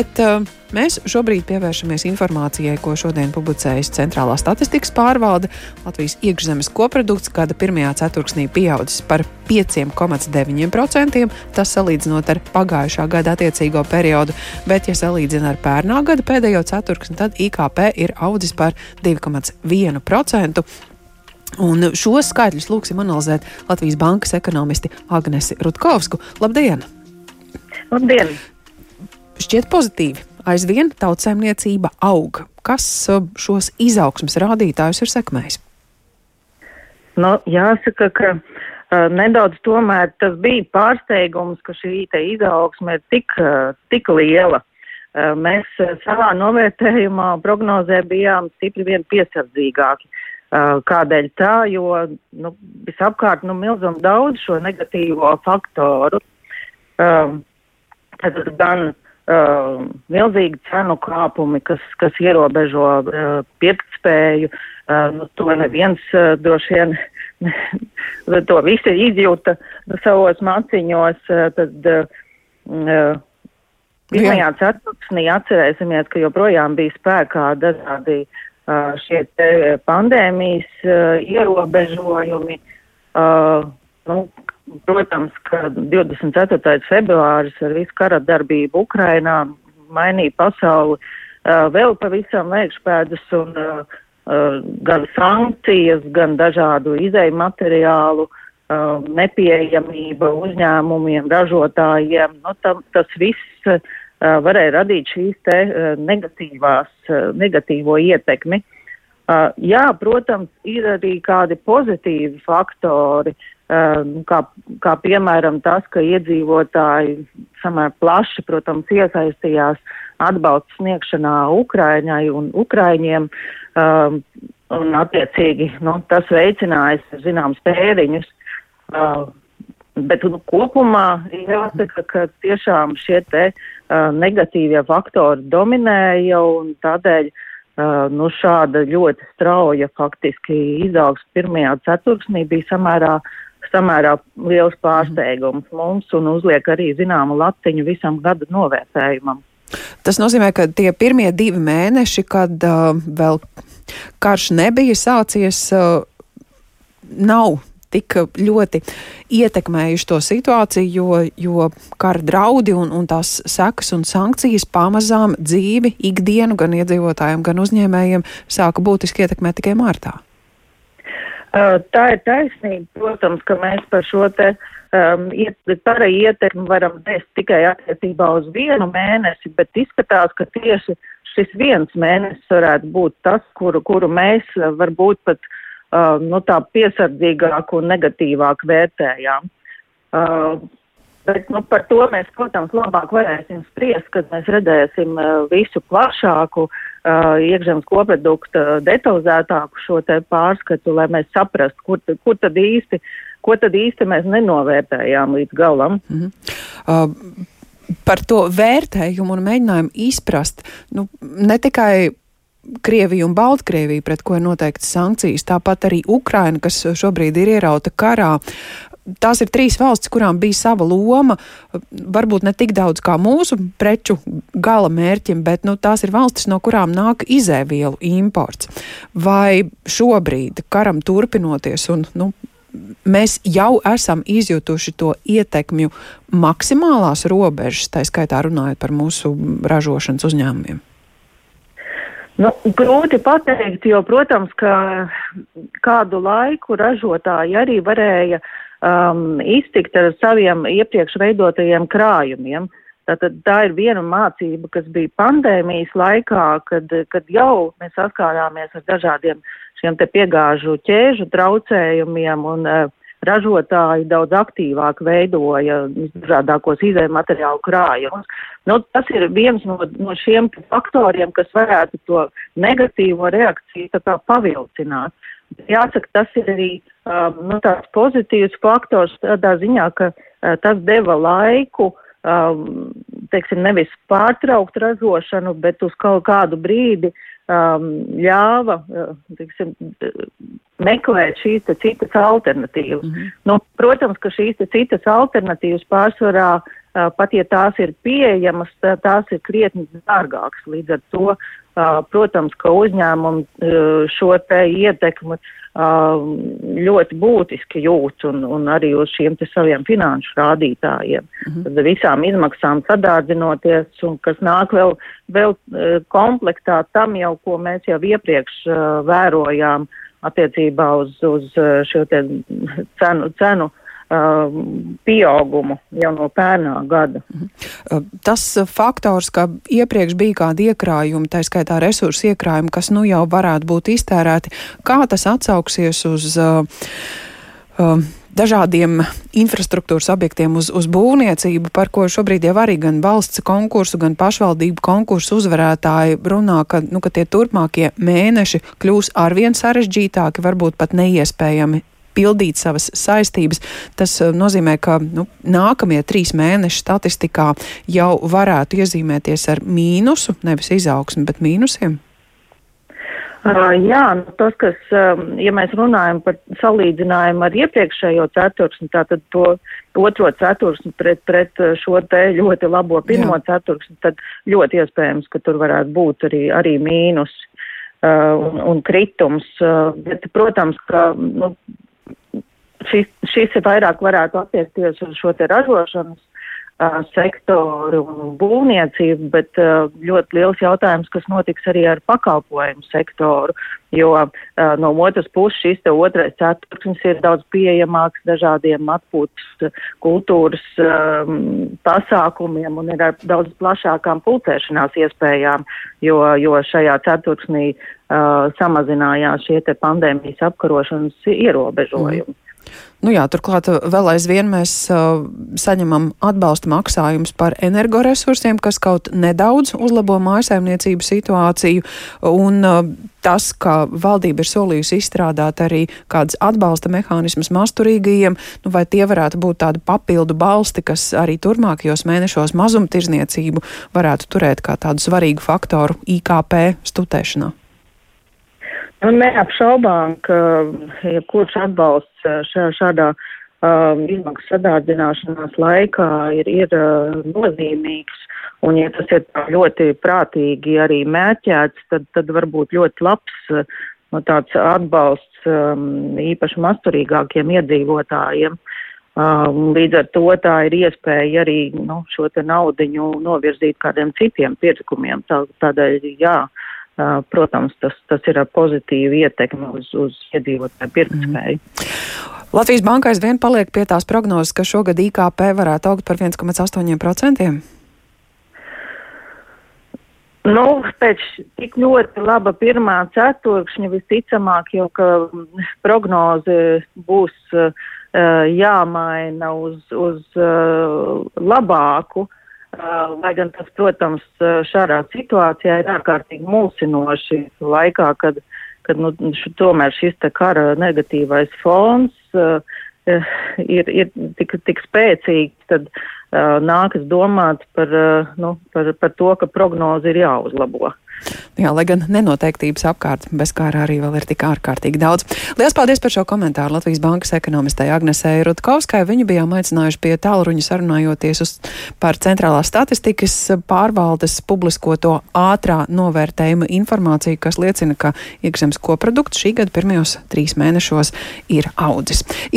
Bet, uh, mēs šobrīd pievēršamies informācijai, ko šodien publicējas Centrālā statistikas pārvalde. Latvijas iekšzemes koprodukts gada pirmajā ceturksnī pieaudzis par 5,9%. Tas salīdzinot ar pagājušā gada attiecīgo periodu, bet, ja salīdzina ar pērnā gada pēdējo ceturksni, tad IKP ir audzis par 2,1%. Un šos skaitļus lūksim analizēt Latvijas bankas ekonomisti Agnesi Rutkovsku. Labdien! Labdien! Šķiet pozitīvi. Aizvien tautsēmniecība aug. Kas uh, šos izaugsmas rādītājus ir sekmējis? Nu, jāsaka, ka uh, nedaudz tomēr tas bija pārsteigums, ka šī izaugsme ir tik, uh, tik liela. Uh, mēs uh, savā novērtējumā prognozē bijām stipri vien piesardzīgāki. Uh, kādēļ tā? Jo nu, visapkārt nu, milzum daudz šo negatīvo faktoru. Uh, tad gan uh, uh, milzīgi cenu kāpumi, kas, kas ierobežo uh, pirktspēju. Uh, nu, to neviens uh, droši vien, to visi izjūta savos maciņos. Uh, tad, uh, Pirmajā ceturksnī atcerēsimies, ka joprojām bija spēkā dažādi uh, šie pandēmijas uh, ierobežojumi. Uh, nu, Protams, ka 24. februāris ar visu kara darbību Ukrainā mainīja pasauli uh, vēl pavisam vēkšpēdus un uh, uh, gan sankcijas, gan dažādu izēju materiālu nepieejamība uzņēmumiem, ražotājiem. Nu, tam, tas viss varēja radīt šīs te negatīvās, negatīvo ietekmi. Jā, protams, ir arī kādi pozitīvi faktori. Uh, kā, kā piemēram tas, ka iedzīvotāji samērā plaši, protams, iesaistījās atbalsta sniegšanā Ukraiņai un Ukraiņiem, um, un attiecīgi nu, tas veicinājis zināms pēriņus. Uh, bet nu, kopumā jāsaka, ka tiešām šie te uh, negatīvie faktori dominēja un tādēļ uh, nu, šāda ļoti strauja faktiski izaugs pirmajā ceturksnī bija samērā uh, samērā liels pārsteigums mums un uzliek arī zināmu latiņu visam gada novērtējumam. Tas nozīmē, ka tie pirmie divi mēneši, kad uh, vēl karš nebija sācies, uh, nav tik ļoti ietekmējuši to situāciju, jo, jo kara draudi un, un tās sekas un sankcijas pamazām dzīvi, ikdienu gan iedzīvotājiem, gan uzņēmējiem sāka būtiski ietekmēt tikai martā. Tā ir taisnība, protams, ka mēs par šo te um, pārēju ietekmi varam dēst tikai attiecībā uz vienu mēnesi, bet izskatās, ka tieši šis viens mēnesis varētu būt tas, kuru, kuru mēs varbūt pat uh, nu, tā piesardzīgāk un negatīvāk vērtējām. Uh, Bet nu, par to mēs, protams, labāk varēsim spriest, kad mēs redzēsim uh, visu plašāku uh, iekšzemes koproduktu, detalizētāku šo te pārskatu, lai mēs saprastu, kur, kur tad īsti, ko tad īsti mēs nenovērtējām līdz galam. Mm -hmm. uh, par to vērtējumu un mēģinājumu izprast, nu, ne tikai Krievija un Baltkrievija, pret ko ir noteikts sankcijas, tāpat arī Ukraina, kas šobrīd ir ierauta karā tās ir trīs valstis, kurām bija sava loma, varbūt ne tik daudz kā mūsu preču gala mērķim, bet nu, tās ir valstis, no kurām nāk izēvielu imports. Vai šobrīd, karam turpinoties, un nu, mēs jau esam izjutuši to ietekmju maksimālās robežas, tā skaitā runājot par mūsu ražošanas uzņēmumiem? Nu, grūti pateikt, jo, protams, ka kādu laiku ražotāji arī varēja um, iztikt ar saviem iepriekš veidotajiem krājumiem. Tātad tā ir viena mācība, kas bija pandēmijas laikā, kad, kad jau mēs saskārāmies ar dažādiem šiem te piegāžu ķēžu traucējumiem un uh, ražotāji daudz aktīvāk veidoja dažādākos izējuma materiālu krājumus. Nu, tas ir viens no, no šiem faktoriem, kas varētu to negatīvo reakciju pavilcināt. Jāsaka, tas ir arī um, nu, tāds pozitīvs faktors tādā ziņā, ka uh, tas deva laiku, um, teiksim, nevis pārtraukt ražošanu, bet uz kaut kādu brīdi um, ļāva, uh, teiksim, meklēt šīs te citas alternatīvas. Mm -hmm. nu, protams, ka šīs te citas alternatīvas pārsvarā pat ja tās ir pieejamas, tās ir krietni dārgākas. Līdz ar to, protams, ka uzņēmumi šo te ietekmi ļoti būtiski jūt un, un arī uz šiem te saviem finanšu rādītājiem. Mhm. Tad visām izmaksām sadārdzinoties un kas nāk vēl, vēl komplektā tam jau, ko mēs jau iepriekš vērojām attiecībā uz, uz šo cenu, cenu pieaugumu jau no pērnā gada. Mhm. Uh, tas faktors, ka iepriekš bija kādi iekrājumi, tā skaitā resursu iekrājumi, kas nu jau varētu būt iztērēti, kā tas atsauksies uz uh, uh, dažādiem infrastruktūras objektiem uz, uz būvniecību, par ko šobrīd jau arī gan valsts konkursu, gan pašvaldību konkursu uzvarētāji runā, ka, nu, ka tie turpmākie mēneši kļūs arvien sarežģītāki, varbūt pat neiespējami pildīt savas saistības. Tas uh, nozīmē, ka nu, nākamie trīs mēneši statistikā jau varētu iezīmēties ar mīnusu, nevis izaugsmi, bet mīnusiem. Uh, jā, nu, tas, kas, um, ja mēs runājam par salīdzinājumu ar iepriekšējo ceturksni, tātad to otro ceturksni pret, pret šo te ļoti labo pirmo jā. ceturksni, tad ļoti iespējams, ka tur varētu būt arī, arī mīnus uh, un, un kritums. Uh, bet, protams, ka nu, šis, šis vairāk varētu attiekties uz šo te ražošanas uh, sektoru un būvniecību, bet uh, ļoti liels jautājums, kas notiks arī ar pakalpojumu sektoru, jo uh, no otras puses šis te otrais ceturksnis ir daudz pieejamāks dažādiem atpūtas kultūras um, pasākumiem un ir ar daudz plašākām pulcēšanās iespējām, jo, jo šajā ceturksnī uh, samazinājās šie te pandēmijas apkarošanas ierobežojumi. Mm. Nu jā, turklāt uh, vēl aizvien mēs uh, saņemam atbalsta maksājumus par energoresursiem, kas kaut nedaudz uzlabo mājsaimniecību situāciju, un uh, tas, ka valdība ir solījusi izstrādāt arī kādas atbalsta mehānismus masturīgajiem, nu vai tie varētu būt tādi papildu balsti, kas arī turmākajos mēnešos mazumtirzniecību varētu turēt kā tādu svarīgu faktoru IKP stutēšanā? Un neapšaubām, ka jebkurš atbalsts uh, šā, šādā um, izmaksu sadārdzināšanās laikā ir, ir uh, nozīmīgs. Un, ja tas ir ļoti prātīgi arī mērķēts, tad, tad varbūt ļoti labs uh, tāds atbalsts um, īpaši masturīgākiem iedzīvotājiem. Um, līdz ar to tā ir iespēja arī nu, šo te naudiņu novirzīt kādiem citiem pirkumiem. Tā, tādēļ, jā, uh, protams, tas, tas ir pozitīvi ietekmi uz, uz iedzīvotāju pirktspēju. Mm. Latvijas banka aizvien paliek pie tās prognozes, ka šogad IKP varētu augt par 1,8%. Nu, pēc tik ļoti laba pirmā ceturkšņa visticamāk, jo ka prognoze būs uh, jāmaina uz, uz uh, labāku. Uh, lai gan tas, protams, uh, šādā situācijā ir ārkārtīgi mulsinoši laikā, kad, kad nu, š, tomēr šis te kara negatīvais fons uh, ir, ir tik, tik spēcīgs, tad uh, nākas domāt par, uh, nu, par, par to, ka prognozi ir jāuzlabo. Jā, lai gan nenoteiktības apkārt bez kārā arī vēl ir tik ārkārtīgi daudz. Lielas paldies par šo komentāru Latvijas Bankas ekonomistai Agnesei Rutkovskai. Viņu bijām aicinājuši pie tālruņa sarunājoties uz par centrālās statistikas pārvaldes publiskoto ātrā novērtējuma informāciju, kas liecina, ka iekšzemes koprodukts šī gada pirmajos trīs mēnešos ir audzis.